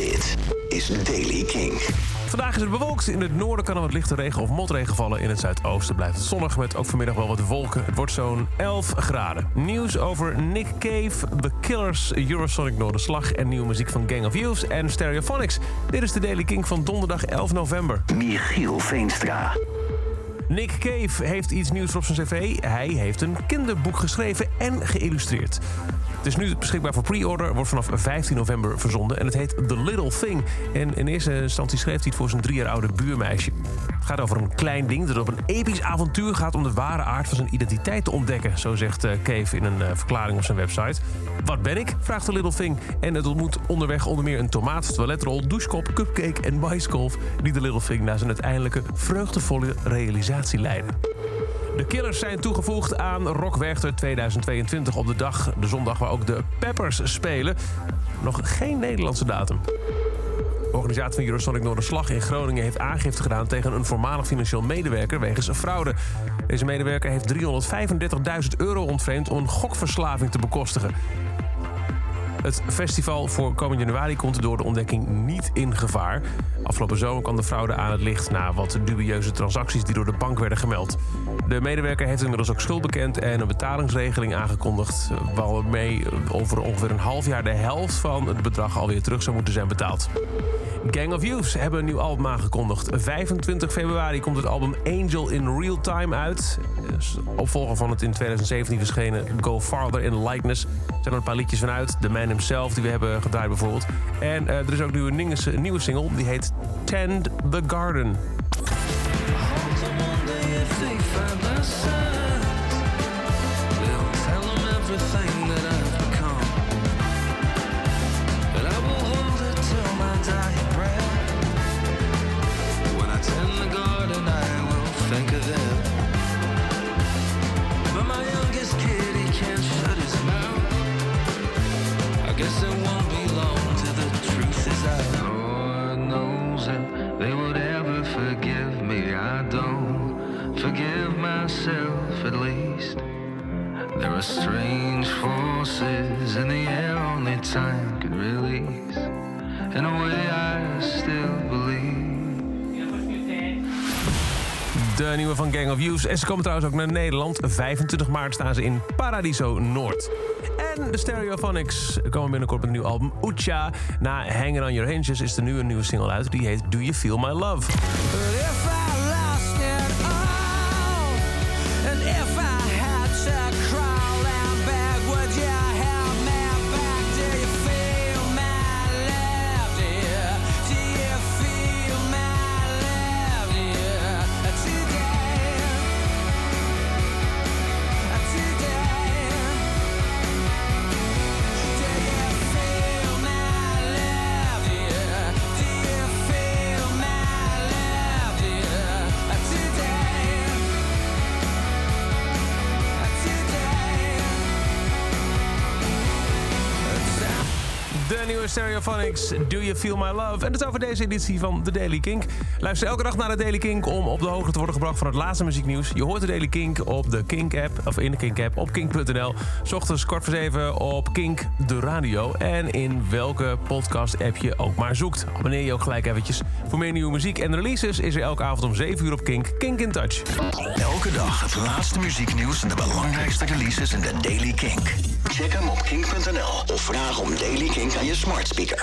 Dit is Daily King. Vandaag is het bewolkt. In het noorden kan er wat lichte regen of motregen vallen. In het zuidoosten blijft het zonnig met ook vanmiddag wel wat wolken. Het wordt zo'n 11 graden. Nieuws over Nick Cave, The Killers, Eurosonic Noorderslag... en nieuwe muziek van Gang of Youths en Stereophonics. Dit is de Daily King van donderdag 11 november. Michiel Veenstra. Nick Cave heeft iets nieuws op zijn cv. Hij heeft een kinderboek geschreven en geïllustreerd. Het is nu beschikbaar voor pre-order, wordt vanaf 15 november verzonden en het heet The Little Thing. En in eerste instantie schreef hij het voor zijn drie jaar oude buurmeisje. Het gaat over een klein ding dat op een episch avontuur gaat om de ware aard van zijn identiteit te ontdekken. Zo zegt eh, Cave in een eh, verklaring op zijn website. Wat ben ik? vraagt The Little Thing. En het ontmoet onderweg onder meer een tomaat, toiletrol, douchekop, cupcake en maiskolf... die The Little Thing naar zijn uiteindelijke vreugdevolle realisatie leiden. De Killers zijn toegevoegd aan Rock Werchter 2022 op de dag, de zondag waar ook de Peppers spelen. Nog geen Nederlandse datum. De organisatie van Eurosonic Noorderslag in Groningen heeft aangifte gedaan tegen een voormalig financieel medewerker wegens fraude. Deze medewerker heeft 335.000 euro ontvreemd om gokverslaving te bekostigen. Het festival voor komend januari komt door de ontdekking niet in gevaar. Afgelopen zomer kwam de fraude aan het licht na wat dubieuze transacties die door de bank werden gemeld. De medewerker heeft inmiddels ook schuld bekend en een betalingsregeling aangekondigd, waarmee over ongeveer een half jaar de helft van het bedrag alweer terug zou moeten zijn betaald. Gang of Youths hebben een nieuw album aangekondigd. 25 februari komt het album Angel in Real Time uit. Opvolger van het in 2017 verschenen Go Farther in Likeness. Er zijn er een paar liedjes vanuit. The Man Himself, die we hebben gedraaid bijvoorbeeld. En uh, er is ook nu een nieuwe, een nieuwe single, die heet Tend the Garden. At least. There are strange forces in the air only time can release. In a way, I still believe. De nieuwe van Gang of Youths. En ze komen trouwens ook naar Nederland. 25 maart staan ze in Paradiso Noord. En de Stereophonics komen binnenkort met een nieuw album. Ucha. Na Hanging on Your Hinges is er nu een nieuwe single uit. Die heet Do You Feel My Love. if I had to cry. Nieuwe Stereophonics, Do You Feel My Love? En dat is over deze editie van The Daily Kink. Luister elke dag naar de Daily Kink om op de hoogte te worden gebracht van het laatste muzieknieuws. Je hoort de Daily Kink op de Kink-app, of in de Kink-app op kink.nl. Ochtends kwart voor zeven op Kink, de radio. En in welke podcast-app je ook maar zoekt. Abonneer je ook gelijk eventjes. Voor meer nieuwe muziek en releases is er elke avond om 7 uur op Kink. Kink in Touch. Elke dag het laatste muzieknieuws en de belangrijkste releases in de Daily Kink. Check hem op kink.nl of vraag om Daily Kink aan je smart speaker.